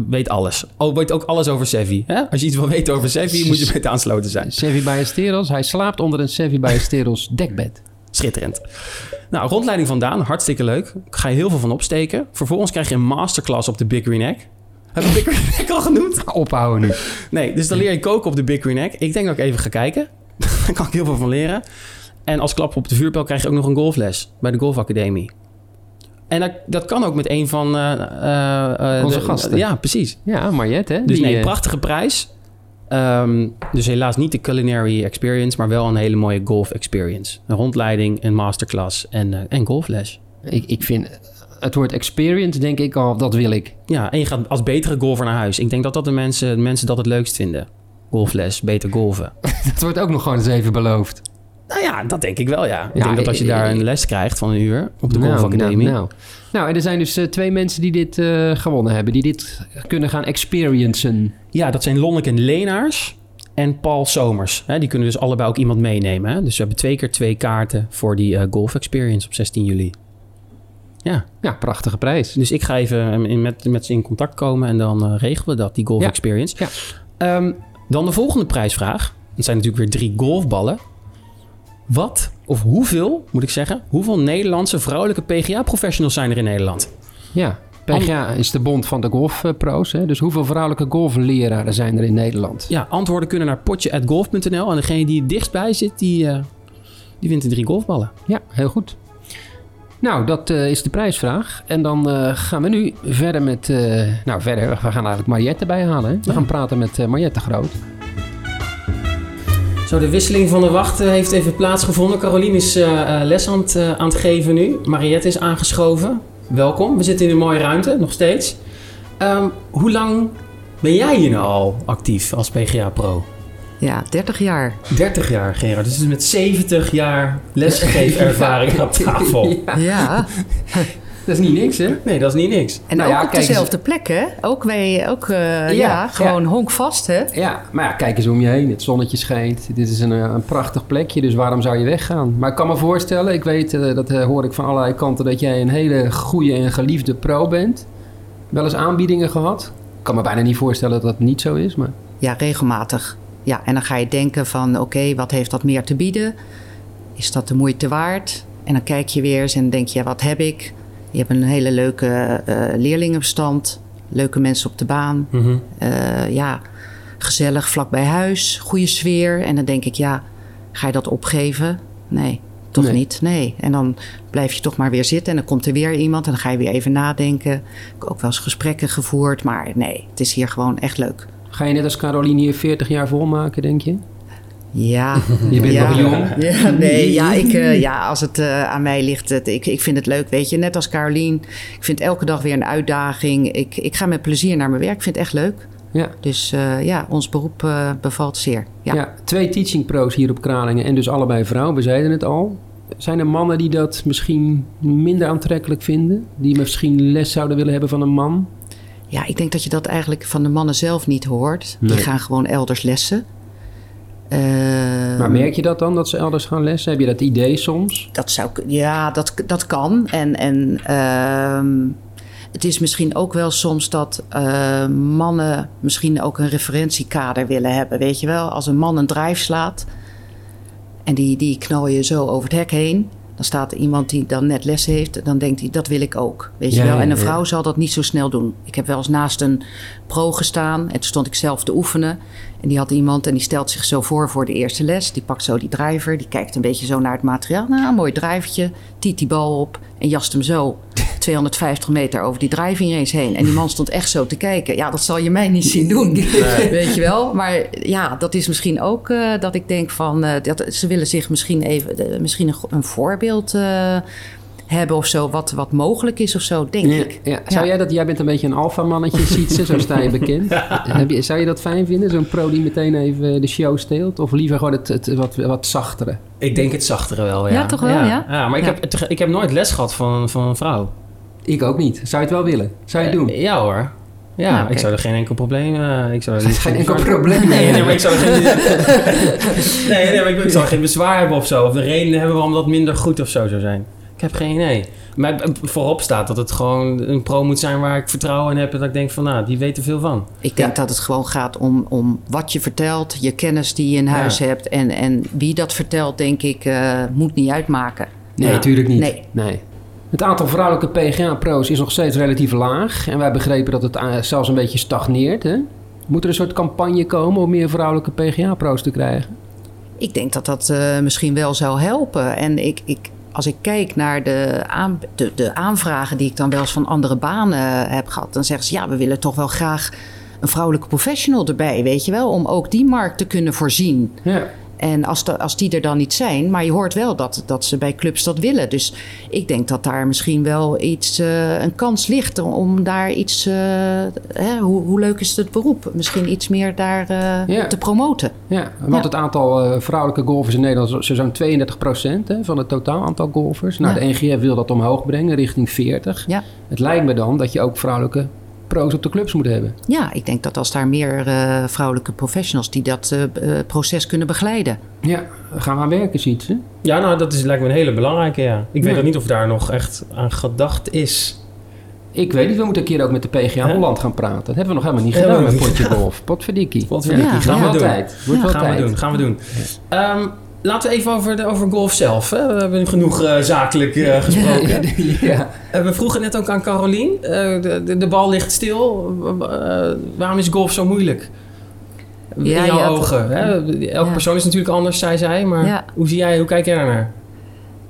weet alles. Oh, weet ook alles over Sevi. Hè? Als je iets wil weten over Sevi, moet je met aansloten zijn. Sevi Ballesteros. Hij slaapt onder een Sevi Ballesteros <laughs> dekbed. Schitterend. Nou, rondleiding van Daan, hartstikke leuk. Ik ga je heel veel van opsteken. Vervolgens krijg je een masterclass op de Big Green Egg. Heb ik Big Green Egg al genoemd? <laughs> Ophouden nu. Nee, dus dan leer je koken op de Big Green Egg. Ik denk dat ik even ga kijken. <laughs> Daar kan ik heel veel van leren. En als klap op de vuurpijl krijg je ook nog een golfles bij de golfacademie. En dat, dat kan ook met een van... eh, eh, eh, Onze de- gasten. Ja, precies. Ja, Mariette, hè? Dus Die, nee, eh, prachtige prijs. Ehm, dus helaas niet de culinary experience, maar wel een hele mooie golf experience. Een rondleiding, een masterclass en, eh, en golfles. ik, ik vind het woord experience, denk ik al, dat wil ik. Ja, en je gaat als betere golfer naar huis. Ik denk dat dat de mensen, de mensen dat het leukst vinden. Golfles, beter golven. <laughs> Dat wordt ook nog gewoon eens even beloofd. Nou ja, dat denk ik wel, ja. Ik Ja, denk dat als je eh, daar eh, een les krijgt van een uur op de Nou, golfacademie... Nou, nou. nou, en er zijn dus eh, twee mensen die dit gewonnen hebben. Die dit kunnen gaan experiencen. Ja, dat zijn Lonneke Leenaars en Paul Somers. Hè, die kunnen dus allebei ook iemand meenemen. Hè? Dus we hebben twee keer twee kaarten voor die eh, golf experience op 16 juli. Ja, Ja, prachtige prijs. dus ik ga even in- met, met ze in contact komen en dan regelen we dat, die golf Ja. experience. Ja. Ehm, dan de volgende prijsvraag. Dat zijn natuurlijk weer drie golfballen. Wat, of hoeveel, moet ik zeggen, hoeveel Nederlandse vrouwelijke PGA-professionals zijn er in Nederland? Ja, PGA is de bond van de golfpro's. hè. Dus hoeveel vrouwelijke golfleraren zijn er in Nederland? Ja, antwoorden kunnen naar potje.golf.nl. En degene die het dichtstbij zit, die, eh, die wint de drie golfballen. Ja, heel goed. Nou, dat eh, is de prijsvraag. En dan eh, gaan we nu verder met... eh, nou, verder. We gaan eigenlijk Mariette bijhalen. Hè? We Ja. gaan praten met eh, Mariette Groot. Zo, de wisseling van de wacht eh, heeft even plaatsgevonden. Caroline is eh, eh, les aan het, aan het geven nu. Mariette is aangeschoven. Welkom. We zitten in een mooie ruimte, nog steeds. Ehm, hoe lang ben jij hier nou al actief als PGA-pro? Ja, 30 jaar. 30 jaar, Gerard. Dus met 70 jaar lesgegevervaring <laughs> aan tafel. Ja, <laughs> dat is niet niks, hè? Nee, dat is niet niks. en Nou ook ja, op kijk eens. dezelfde plek, hè? Ook, wij, ook eh, ja, gewoon honkvast, hè? Ja, maar ja, kijk eens om je heen. Het zonnetje schijnt. Dit is een, eh, een prachtig plekje, dus waarom zou je weggaan? Maar ik kan me voorstellen, ik weet, eh, dat eh, hoor ik van allerlei kanten, dat jij een hele goede en geliefde pro bent. Wel eens aanbiedingen gehad? Ik kan me bijna niet voorstellen dat dat niet zo is, maar... Ja, regelmatig. Ja, en dan ga je denken van, oké, wat heeft dat meer te bieden? Is dat de moeite waard? En dan kijk je weer eens en denk je, ja, wat heb ik? Je hebt een hele leuke eh, leerlingenbestand, leuke mensen op de baan. Mhm. Eh, ja, gezellig vlak bij huis, goede sfeer. En dan denk ik, ja, ga je dat opgeven? Nee, toch Nee. niet. Nee. En dan blijf je toch maar weer zitten en dan komt er weer iemand en dan ga je weer even nadenken. Ik heb ook wel eens gesprekken gevoerd, maar nee, het is hier gewoon echt leuk. Ga je net als Caroline hier 40 jaar volmaken, denk je? Ja, Je bent ja. nog jong. Ja, nee, ja, ik, eh, ja, als het eh, aan mij ligt, het, ik, ik vind het leuk. Weet je, net als Carolien. Ik vind elke dag weer een uitdaging. Ik, ik ga met plezier naar mijn werk. Ik vind het echt leuk. Ja. Dus eh, ja, ons beroep bevalt zeer. Ja. Ja. twee teaching pro's hier op Kralingen en dus allebei vrouwen. We zeiden het al. Zijn er mannen die dat misschien minder aantrekkelijk vinden? Die misschien les zouden willen hebben van een man? Ja, ik denk dat je dat eigenlijk van de mannen zelf niet hoort. Nee. Die gaan gewoon elders lessen. Maar merk je dat dan, dat ze elders gaan lessen? Heb je dat idee soms? Dat zou, ja, dat, dat kan. En, en ehm, het is misschien ook wel soms dat eh, mannen misschien ook een referentiekader willen hebben. Weet je wel, als een man een drijf slaat en die, die je zo over het hek heen. Dan staat er iemand die dan net les heeft. Dan denkt hij, dat wil ik ook. Weet je Ja, wel? En een ja. vrouw zal dat niet zo snel doen. Ik heb wel eens naast een pro gestaan. En toen stond ik zelf te oefenen. En die had iemand en die stelt zich zo voor voor de eerste les. Die pakt zo die drijver. Die kijkt een beetje zo naar het materiaal. Nou, een mooi drijvertje. Tiet die bal op en jast hem zo <laughs> 250 meter over die driving range heen. En die man stond echt zo te kijken. Ja, dat zal je mij niet zien doen. <laughs> Weet je wel? Maar ja, dat is misschien ook eh, dat ik denk van... eh, dat, ze willen zich misschien even eh, misschien een, een voorbeeld hebben of zo. Wat, wat mogelijk is of zo, denk Ja, ik. ja. Zou Ja. jij dat, jij bent een beetje een alfamannetje, Sietse, <laughs> zo sta je bekend. <laughs> Heb je, zou je dat fijn vinden, zo'n pro die meteen even de show steelt? Of liever gewoon het, het wat, wat zachtere? Ik denk het zachtere wel, ja. Ja, toch wel, ja? maar ik, Ja. Heb, ik heb nooit les gehad van, van een vrouw. Ik ook niet. Zou je het wel willen? Zou je het doen? Eh, Ja hoor. Ja, Nou, ik kijk. zou er geen enkel probleem... eh ik zou er geen enkel probleem. Nee, nee, maar ik zou er geen... <laughs> nee, nee, maar ik, ik zou geen bezwaar hebben of zo. Of de reden hebben waarom dat minder goed of zo zou zijn. Ik heb geen idee. Maar eh, voorop staat dat het gewoon een pro moet zijn waar ik vertrouwen in heb. En dat ik denk van, nou, die weet er veel van. Ik denk dat het gewoon gaat om, om wat je vertelt, je kennis die je in huis Ja. hebt. En, en wie dat vertelt, denk ik, eh, moet niet uitmaken. Nee, Ja. natuurlijk niet. Nee. Nee. Het aantal vrouwelijke PGA-pro's is nog steeds relatief laag. En wij begrepen dat het eh, zelfs een beetje stagneert. Hè? Moet er een soort campagne komen om meer vrouwelijke PGA-pro's te krijgen? Ik denk dat dat eh, misschien wel zou helpen. En ik, ik, als ik kijk naar de, aan, de, de aanvragen die ik dan wel eens van andere banen heb gehad, dan zeggen ze ja, we willen toch wel graag een vrouwelijke professional erbij, weet je wel, om ook die markt te kunnen voorzien. Ja. En als, de, als die er dan niet zijn, maar je hoort wel dat, dat ze bij clubs dat willen. Dus ik denk dat daar misschien wel iets, eh, een kans ligt om, daar iets, eh, hè, hoe, hoe leuk is het beroep? Misschien iets meer daar eh, Ja. te promoten. Ja, want Ja. het aantal vrouwelijke golfers in Nederland is zo'n 32 hè, van het totaal aantal golfers. Nou, Ja. de NGF wil dat omhoog brengen richting 40. Ja. Het lijkt me dan dat je ook vrouwelijke pro's op de clubs moet hebben. Ja, ik denk dat als daar meer eh, vrouwelijke professionals die dat eh, eh, proces kunnen begeleiden. Ja, gaan we aan werken, ziet ze. Ja, nou, dat is, lijkt me een hele belangrijke, ja. Ik weet ook niet of daar nog echt aan gedacht is. Ik weet niet, we moeten een keer ook met de PGA. Holland gaan praten. Dat hebben we nog helemaal niet gedaan we met potje golf. Potverdikkie. Potverdikkie, Ja, gaan we doen. Wordt wel gaan tijd. we doen, gaan we doen. Ehm, laten we even over, de, over golf zelf. Hè? We hebben genoeg eh, zakelijk eh, <laughs> gesproken. ja. Eh, we vroegen net ook aan Carolien. de, de, de bal ligt stil. Waarom is golf zo moeilijk? In jouw ja, ogen. Hè? Elke persoon is natuurlijk anders, zei zij. Maar hoe zie jij, hoe kijk jij daarnaar?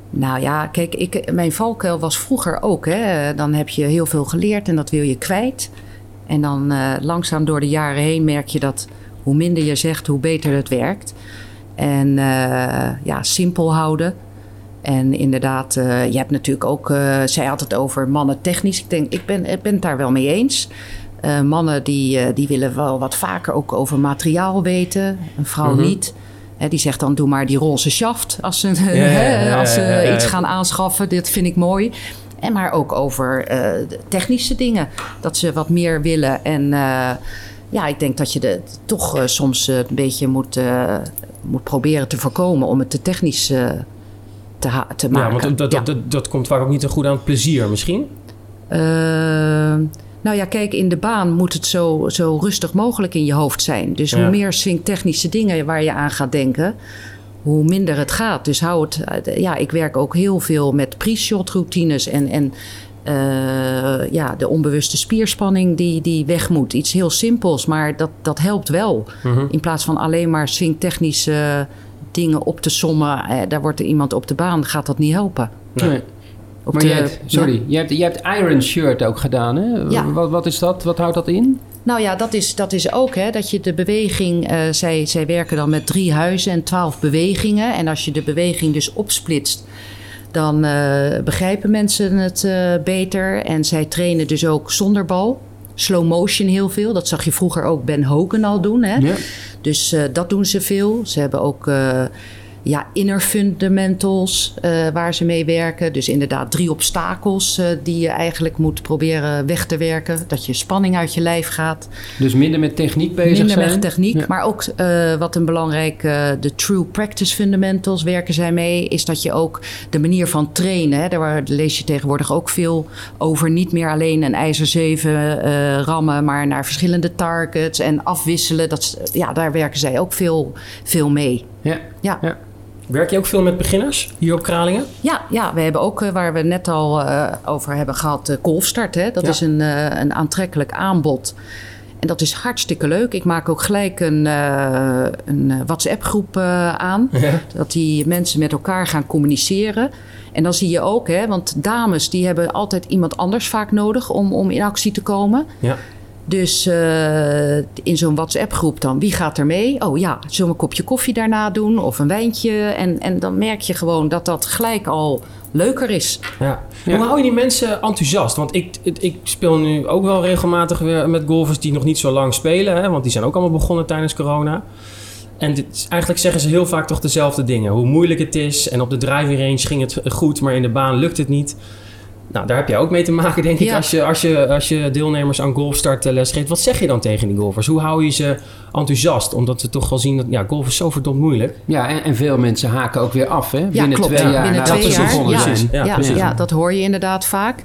Nou ja, kijk, ik, mijn valkuil was vroeger ook. Hè. Dan heb je heel veel geleerd en dat wil je kwijt. En dan langzaam door de jaren heen merk je dat hoe minder je zegt, hoe beter het werkt. En eh, ja, simpel houden. En inderdaad, eh, je hebt natuurlijk ook, eh, zij had het over mannen technisch. Ik denk, ik ben, ik ben het daar wel mee eens. Mannen die, die willen wel wat vaker ook over materiaal weten. Een vrouw Mhm. niet. Die zegt dan, doe maar die roze shaft als ze, ja, <laughs> hè, ja, als ze iets gaan aanschaffen. Dit vind ik mooi. En maar ook over technische dingen. Dat ze wat meer willen. En ja, ik denk dat je de, toch soms een beetje moet, moet proberen te voorkomen om het te technisch eh, te, te Ja, maken. want dat, dat, Ja. dat, dat komt vaak ook niet zo goed aan het plezier misschien. Eh, nou ja, kijk, in de baan moet het zo, zo rustig mogelijk in je hoofd zijn. Dus Ja. hoe meer swingtechnische dingen waar je aan gaat denken, hoe minder het gaat. Dus hou het. eh, Ja, ik werk ook heel veel met pre-shot routines en. en eh, ja, de onbewuste spierspanning die, die weg moet. Iets heel simpels, maar dat, dat helpt wel. Mhm. In plaats van alleen maar swingtechnische dingen op te sommen. Eh, daar wordt er iemand op de baan, gaat dat niet helpen. Nee. Op Maar de- je hebt, sorry, ja. je, hebt, je hebt Iron Shirt ook gedaan, hè? Ja. Wat, wat is dat? Wat houdt dat in? Nou ja, dat is, dat is ook hè, dat je de beweging. eh, zij, zij werken dan met drie huizen en twaalf bewegingen. En als je de beweging dus opsplitst, dan eh, begrijpen mensen het eh, beter. En zij trainen dus ook zonder bal. Slow motion heel veel. Dat zag je vroeger ook Ben Hogan al doen. Hè? Ja. Dus eh, dat doen ze veel. Ze hebben ook. Ja, inner fundamentals eh, waar ze mee werken. Dus inderdaad drie obstakels eh, die je eigenlijk moet proberen weg te werken. Dat je spanning uit je lijf gaat. Dus minder met techniek bezig Minder zijn. met techniek, Ja. maar ook eh, wat een belangrijk, de true practice fundamentals werken zij mee, is dat je ook de manier van trainen, hè, daar lees je tegenwoordig ook veel over, niet meer alleen een ijzer 7 eh, rammen, maar naar verschillende targets en afwisselen. Dat, ja, daar werken zij ook veel, veel mee. Ja. Ja. Ja. Werk je ook veel met beginners hier op Kralingen? Ja, ja, we hebben ook, eh, waar we net al eh, over hebben gehad, de Golfstart. Hè? Dat Ja. is een, eh, een aantrekkelijk aanbod. En dat is hartstikke leuk. Ik maak ook gelijk een, een WhatsApp-groep aan. Ja. Dat die mensen met elkaar gaan communiceren. En dan zie je ook, hè, want dames die hebben altijd iemand anders vaak nodig om, om in actie te komen. Ja. Dus eh, in zo'n WhatsApp-groep dan, wie gaat er mee? Oh ja, zullen we een kopje koffie daarna doen of een wijntje? En, en dan merk je gewoon dat dat gelijk al leuker is. Ja. Ja. Hoe hou je die mensen enthousiast? Want ik, ik, ik speel nu ook wel regelmatig weer met golfers die nog niet zo lang spelen. Hè? Want die zijn ook allemaal begonnen tijdens corona. En dit, is- eigenlijk zeggen ze heel vaak toch dezelfde dingen. Hoe moeilijk het is. En op de driving range ging het goed, maar in de baan lukt het niet. Nou, daar heb jij ook mee te maken, denk ik, Ja. als, je, als, je, als je deelnemers aan golfstart les geeft. Wat zeg je dan tegen die golfers? Hoe hou je ze enthousiast? Omdat we toch wel zien dat ja, golf is zo verdomd moeilijk. Ja, en, en veel mensen haken ook weer af, hè? Ja, Binnen klopt. twee Ja, jaar. binnen twee ze jaar. begonnen Ja, zijn. Ja, ja, precies. ja, dat hoor je inderdaad vaak.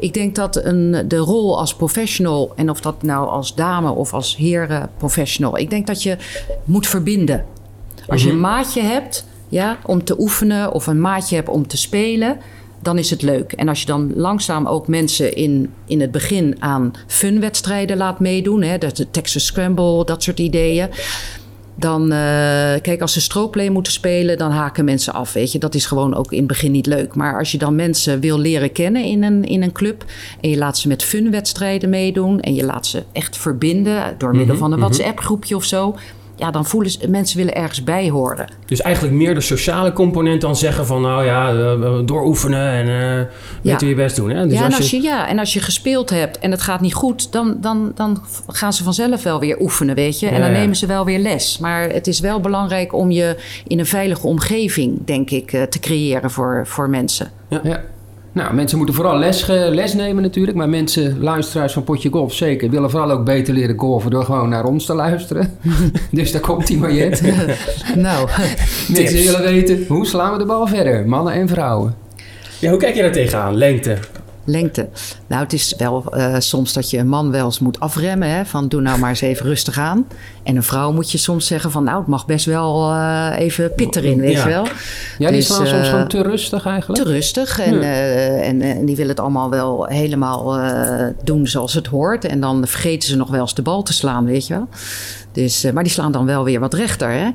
Ik denk dat een, de rol als professional, en of dat nou als dame of als heren professional, ik denk dat je moet verbinden. Als je een maatje hebt ja, om te oefenen of een maatje hebt om te spelen, dan is het leuk. En als je dan langzaam ook mensen in, in het begin aan funwedstrijden laat meedoen, hè, dat de Texas Scramble, dat soort ideeën. Dan, eh, kijk, als ze strookplay moeten spelen, dan haken mensen af. Weet je, dat is gewoon ook in het begin niet leuk. Maar als je dan mensen wil leren kennen in een, in een club. en je laat ze met funwedstrijden meedoen. en je laat ze echt verbinden door middel van een WhatsApp-groepje of zo. Ja, dan voelen ze, mensen willen ergens bij horen. Dus eigenlijk meer de sociale component dan zeggen van... nou ja, eh, dooroefenen en eh Ja. je best doen. Hè? Dus ja, en als je, ja, en als je gespeeld hebt en het gaat niet goed, dan, dan, dan gaan ze vanzelf wel weer oefenen, weet je. En Ja, dan ja. nemen ze wel weer les. Maar het is wel belangrijk om je in een veilige omgeving, denk ik, eh, te creëren voor, voor mensen. Ja. Nou, mensen moeten vooral les, ge- les nemen natuurlijk. Maar mensen, luisteraars van Potje Golf zeker, willen vooral ook beter leren golfen door gewoon naar ons te luisteren. <laughs> dus daar komt die Mariette. <laughs> nou, <laughs> mensen willen weten, hoe slaan we de bal verder? Mannen en vrouwen. Ja, hoe kijk je daar tegenaan? Lengte. Lengte. Nou, het is wel eh, soms dat je een man wel eens moet afremmen. Hè, van doe nou maar eens even rustig aan. En een vrouw moet je soms zeggen van nou, het mag best wel eh, even pit erin, weet Ja. je wel. Ja, die Dus, slaan soms eh, gewoon te rustig eigenlijk. Te rustig. En, Ja. eh, en, en die willen het allemaal wel helemaal eh, doen zoals het hoort. En dan vergeten ze nog wel eens de bal te slaan, weet je wel. Dus, eh, maar die slaan dan wel weer wat rechter, hè.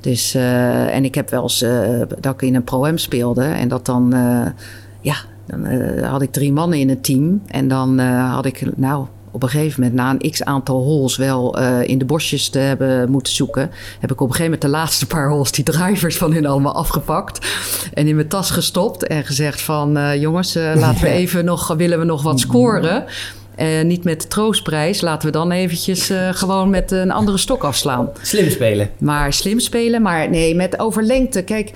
Dus, eh, en ik heb wel eens eh, dat ik in een pro-am speelde. En dat dan, eh, ja, dan eh, had ik drie mannen in het team. En dan eh, had ik, nou, op een gegeven moment, na een x aantal holes wel eh, in de bosjes te hebben moeten zoeken, heb ik op een gegeven moment de laatste paar holes die drivers van hun allemaal afgepakt. En in mijn tas gestopt en gezegd van, jongens, <laughs> laten we even nog, willen we nog wat scoren? Niet met de troostprijs, laten we dan eventjes gewoon met een andere stok afslaan. Slim spelen. Maar slim spelen, maar nee, met overlengte. Kijk,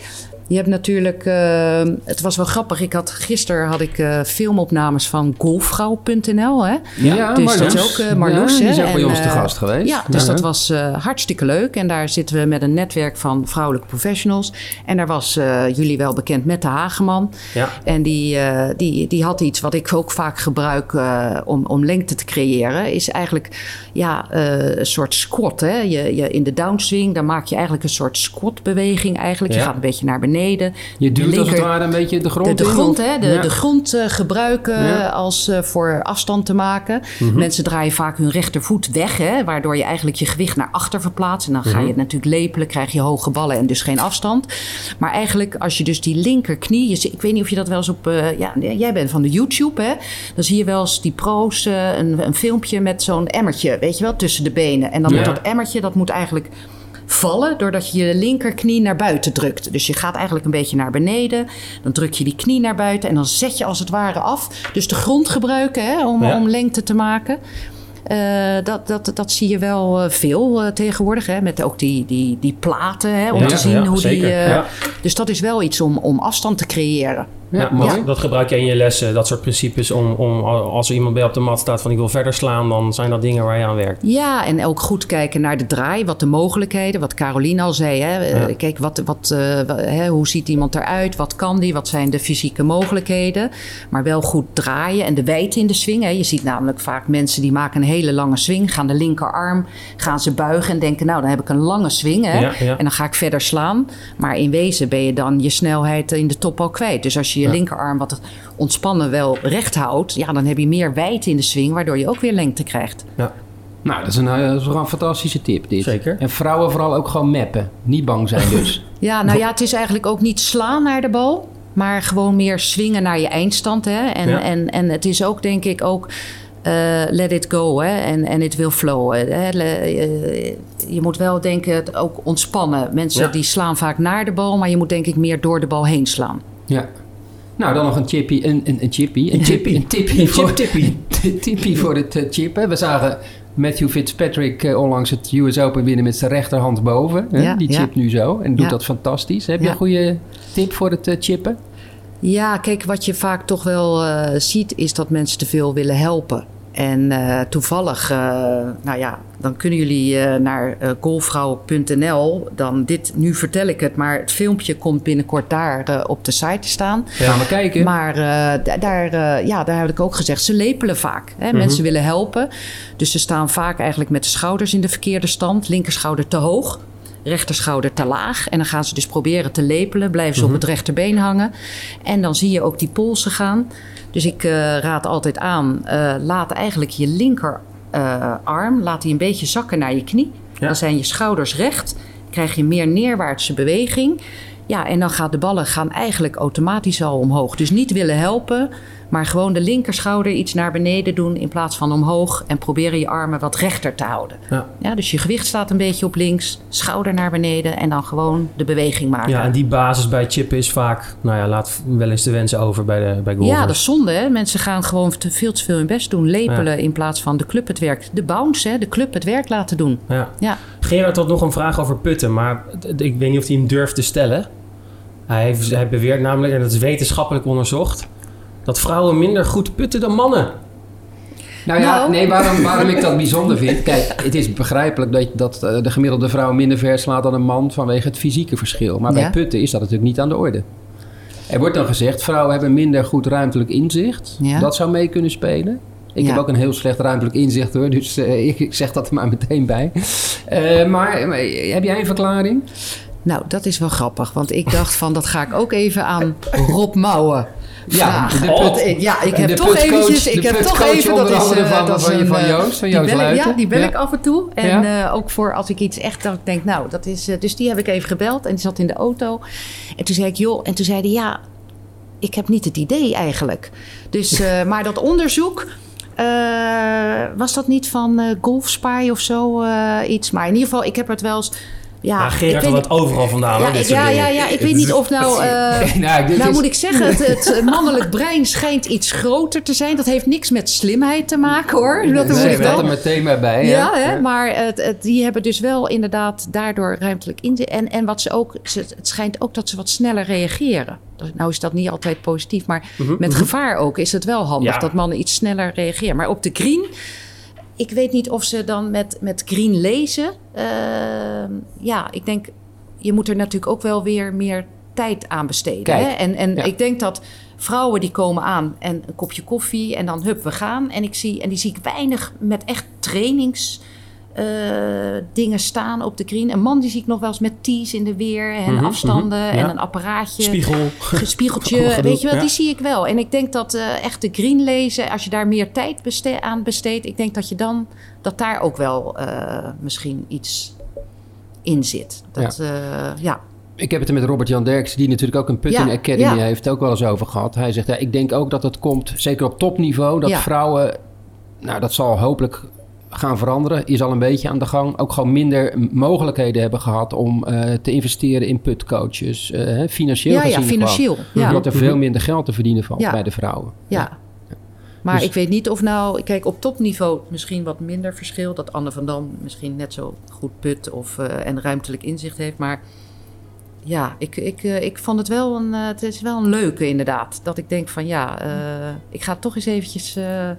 je hebt natuurlijk... eh, het was wel grappig. Ik had, gisteren had ik eh, filmopnames van golfvrouw.nl. Hè? Ja, dus Marloes. dat is ook eh, Marloes. Ja, die is ook bij En, ons te eh, gast geweest. Ja, dus Ja. dat was eh, hartstikke leuk. En daar zitten we met een netwerk van vrouwelijke professionals. En daar was eh, jullie wel bekend met de Hageman. Ja. En die, eh, die, die had iets wat ik ook vaak gebruik eh, om, om lengte te creëren. Is eigenlijk ja, eh, een soort squat. Hè? Je, je, in de downswing, dan maak je eigenlijk een soort squat-beweging. Eigenlijk. Je gaat een beetje naar beneden. Je duwt De als het linker- ware een beetje de grond de, de grond, hè, de, Ja. de grond eh, gebruiken Ja. als eh, voor afstand te maken. Mensen draaien vaak hun rechtervoet weg, hè, waardoor je eigenlijk je gewicht naar achter verplaatst. En dan ga je het natuurlijk lepelen, krijg je hoge ballen en dus geen afstand. Maar eigenlijk als je dus die linkerknie, je, ik weet niet of je dat wel eens op, eh, ja, jij bent van de YouTube, hè, dan zie je wel eens die pro's een, een filmpje met zo'n emmertje, weet je wel, tussen de benen. En dan Ja. moet dat emmertje, dat moet eigenlijk vallen doordat je je linkerknie naar buiten drukt. Dus je gaat eigenlijk een beetje naar beneden. Dan druk je die knie naar buiten en dan zet je als het ware af. Dus de grond gebruiken hè, om, Ja. om lengte te maken. Eh, dat, dat, dat zie je wel eh, veel eh, tegenwoordig. Hè? Met ook die, die, die platen, hè? om Ja, te zien ja, hoe die... Ja. Dus dat is wel iets om, om afstand te creëren. Ja, dat, dat gebruik je in je lessen, dat soort principes. Om, om als er iemand bij op de mat staat van ik wil verder slaan, dan zijn dat dingen waar je aan werkt. Ja, en ook goed kijken naar de draai, wat de mogelijkheden, wat Caroline al zei. Hè? Eh, Ja. Kijk, wat, wat, eh, hè, hoe ziet iemand eruit? Wat kan die? Wat zijn de fysieke mogelijkheden? Maar wel goed draaien en de wijdte in de swing. Hè? Je ziet namelijk vaak mensen die maken een hele lange swing, gaan de linkerarm, gaan ze buigen en denken, nou dan heb ik een lange swing. Hè? En dan ga ik verder slaan. Maar in wezen ben je dan je snelheid in de top al kwijt. Dus als je je Ja. linkerarm wat ontspannen wel recht houdt, ja, dan heb je meer wijdte in de swing, waardoor je ook weer lengte krijgt. Ja. Nou, dat is, een, eh, dat is een fantastische tip dit. Zeker. En vrouwen vooral ook gewoon mappen. Niet bang zijn <laughs> dus. Ja, nou ja, het is eigenlijk ook niet slaan naar de bal, maar gewoon meer swingen naar je eindstand. Hè? En, Ja. en, en het is ook, denk ik, ook eh, let it go hè? En, en it will flow. Hè? Le- eh, je moet wel denken, het ook ontspannen. Mensen Ja. die slaan vaak naar de bal, maar je moet denk ik meer door de bal heen slaan. ja. Nou, dan nog een chippy. Een, een, een chippy. Een chippy. Een Een <laughs> voor, het eh, chippen. We zagen Matthew Fitzpatrick eh, onlangs het US Open winnen met zijn rechterhand boven. Hè? Ja, Die ja. chipt nu zo en doet Ja. dat fantastisch. Heb je een goede tip voor het eh, chippen? Ja, kijk, wat je vaak toch wel ziet, is dat mensen te veel willen helpen. En eh, toevallig, eh, nou ja, dan kunnen jullie eh, naar golfvrouw.nl. Dan dit, nu vertel ik het, maar het filmpje komt binnenkort daar op de site te staan. Gaan we kijken. Maar da- daar, ja, daar heb ik ook gezegd, ze lepelen vaak. Hè? Mensen willen helpen. Dus ze staan vaak eigenlijk met de schouders in de verkeerde stand. Linkerschouder te hoog, rechterschouder te laag. En dan gaan ze dus proberen te lepelen. Blijven ze op het rechterbeen hangen. En dan zie je ook die polsen gaan. Dus ik eh, raad altijd aan, eh, laat eigenlijk je linkerarm, laat die een beetje zakken naar je knie. Ja. Dan zijn je schouders recht. Krijg je meer neerwaartse beweging. Ja, en dan gaat de ballen gaan eigenlijk automatisch al omhoog. Dus niet willen helpen, maar gewoon de linkerschouder iets naar beneden doen in plaats van omhoog. En proberen je armen wat rechter te houden. Ja. Ja, dus je gewicht staat een beetje op links, schouder naar beneden en dan gewoon de beweging maken. ja, en die basis bij chippen is vaak, nou ja, laat wel eens de wensen over bij, de, bij golfers. Ja, dat is zonde. Hè? Mensen gaan gewoon te veel te veel hun best doen. Lepelen in plaats van de club het werk. De bounce, hè? de club het werk laten doen. Ja. Ja. Gerard had nog een vraag over putten, maar ik weet niet of hij hem durft te stellen. Hij, heeft, hij beweert namelijk, en dat is wetenschappelijk onderzocht, dat vrouwen minder goed putten dan mannen. Nou ja, Nou. nee, waarom, waarom ik dat bijzonder vind. Kijk, het is begrijpelijk dat, dat eh, de gemiddelde vrouw minder ver slaat dan een man vanwege het fysieke verschil. Maar bij putten is dat natuurlijk niet aan de orde. Er wordt dan gezegd, vrouwen hebben minder goed ruimtelijk inzicht. Ja. Dat zou mee kunnen spelen. Ik Ja. heb ook een heel slecht ruimtelijk inzicht hoor, dus eh, <laughs> ik, ik zeg dat er maar meteen bij. Eh, maar maar heb jij een verklaring? Nou, dat is wel grappig. Want ik dacht van, dat ga ik ook even aan Rob Mouwen de put- eh, ja, ik de heb toch eventjes... Ik heb toch even... Dat is, eh, van- dat van een, van eh, Joost, van die Joost bel ik- Luiten. Ja, die bel Ja. ik af en toe. En Ja. eh, ook voor als ik iets echt... Dat ik denk, nou, dat is... dus die heb ik even gebeld. En die zat in de auto. En toen zei ik, joh... En toen zei hij, ja... Ik heb niet het idee eigenlijk. Dus, <laughs> maar dat onderzoek... was dat niet van Golfspy of zo iets? Maar in ieder geval, ik heb het wel eens... Ja, Gerard weet het overal vandaan. ja, dit ja, ja, ja, ik weet niet of nou... <laughs> eh, Nou, dit nou is- moet ik zeggen, het, het mannelijk brein schijnt iets groter te zijn. Dat heeft niks met slimheid te maken hoor. Dat moet Zeg ik dat wel. er meteen maar bij. hè? Ja, hè? maar het, het- die hebben dus wel inderdaad daardoor ruimtelijk in. En, en wat ze ook, het schijnt ook dat ze wat sneller reageren. Dus Nou is dat niet altijd positief, maar met gevaar ook is het wel handig Ja. dat mannen iets sneller reageren. Maar op de green, ik weet niet of ze dan met, met green lezen. Ehm, ja, ik denk, je moet er natuurlijk ook wel weer meer tijd aan besteden. Kijk, Hè? En, en ja. ik denk dat vrouwen die komen aan en een kopje koffie en dan hup, we gaan. En, ik zie, en die zie ik weinig met echt trainings eh, dingen staan op de green. Een man die zie ik nog wel eens met tees in de weer en Mhm, afstanden mhm, en ja. een apparaatje. Spiegel. Een spiegeltje, <laughs> weet je wel, ja. die zie ik wel. En ik denk dat eh, echt de green lezen, als je daar meer tijd aan besteedt, ik denk dat je dan, dat daar ook wel eh, misschien iets in zit. Dat, ja. ja. Ik heb het er met Robert-Jan Derks, die natuurlijk ook een Putting Academy heeft, ook wel eens over gehad. Hij zegt, ja, ik denk ook dat het komt, zeker op topniveau, dat vrouwen, nou dat zal hopelijk gaan veranderen, is al een beetje aan de gang, ook gewoon minder mogelijkheden hebben gehad om eh, te investeren in putcoaches, eh, hè, financieel Ja, gezien ja, gewoon. financieel. Ja. Omdat er veel minder geld te verdienen valt Ja. bij de vrouwen. Ja. Maar Dus- ik weet niet of nou... Kijk, op topniveau misschien wat minder verschil. Dat Anne van Dam misschien net zo goed put of, eh, en ruimtelijk inzicht heeft. Maar ja, ik, ik, ik vond het wel een... het is wel een leuke inderdaad. Dat ik denk van ja, eh, ik ga toch eens eventjes eh,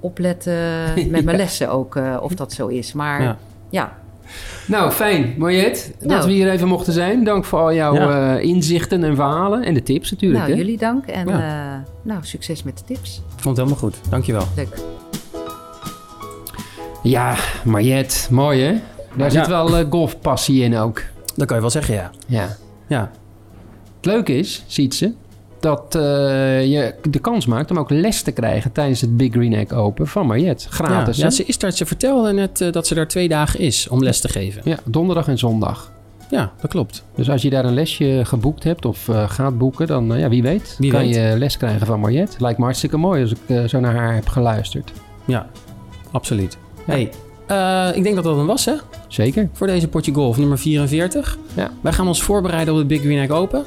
opletten <laughs> met mijn lessen ook. eh, of dat zo is. Maar Ja. ja, Nou, fijn, Mariette, dat Nou. we hier even mochten zijn. Dank voor al jouw Ja. eh, inzichten en verhalen. En de tips natuurlijk. nou hè? jullie dank. En Ja. eh, nou, succes met de tips. Ik vond het helemaal goed. Dankjewel. Leuk. Ja, Mariette, mooi hè? Daar zit wel golfpassie in ook. Dat kan je wel zeggen, ja. Ja. Ja, Het leuke is, ziet ze, dat eh, je de kans maakt om ook les te krijgen tijdens het Big Green Egg Open van Mariette. Gratis. ja, ze, is daar, ze vertelde net eh, dat ze daar twee dagen is om les te geven. Ja, donderdag en zondag. Ja, dat klopt. Dus als je daar een lesje geboekt hebt of eh, gaat boeken, dan ja, wie weet, Wie kan weet. je les krijgen van Mariette. Lijkt me hartstikke mooi als ik zo naar haar heb geluisterd. Ja, absoluut. Hey, ik denk dat dat een was, hè? Zeker. Voor deze potje golf, nummer 44. Ja. Wij gaan ons voorbereiden op de Big Green Egg Open.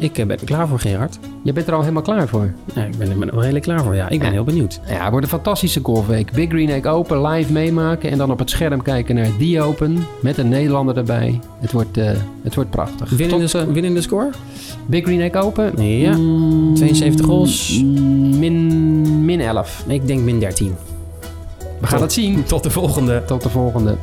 Ik eh, ben er klaar voor, Gerard. Je bent er al helemaal klaar voor. Ja, ik ben er wel redelijk klaar voor, ja. Ik ben Ja. heel benieuwd. Ja, het wordt een fantastische golfweek. Big Green Egg Open live meemaken en dan op het scherm kijken naar die Open met een Nederlander erbij. Het wordt, eh, het wordt prachtig. Winnende, Tot, winnende score? Big Green Egg Open? Ja. Mm, 72 holes. mm, Min, min 11. Ik denk min 13. We gaan het zien. <laughs> Tot de volgende. Tot de volgende.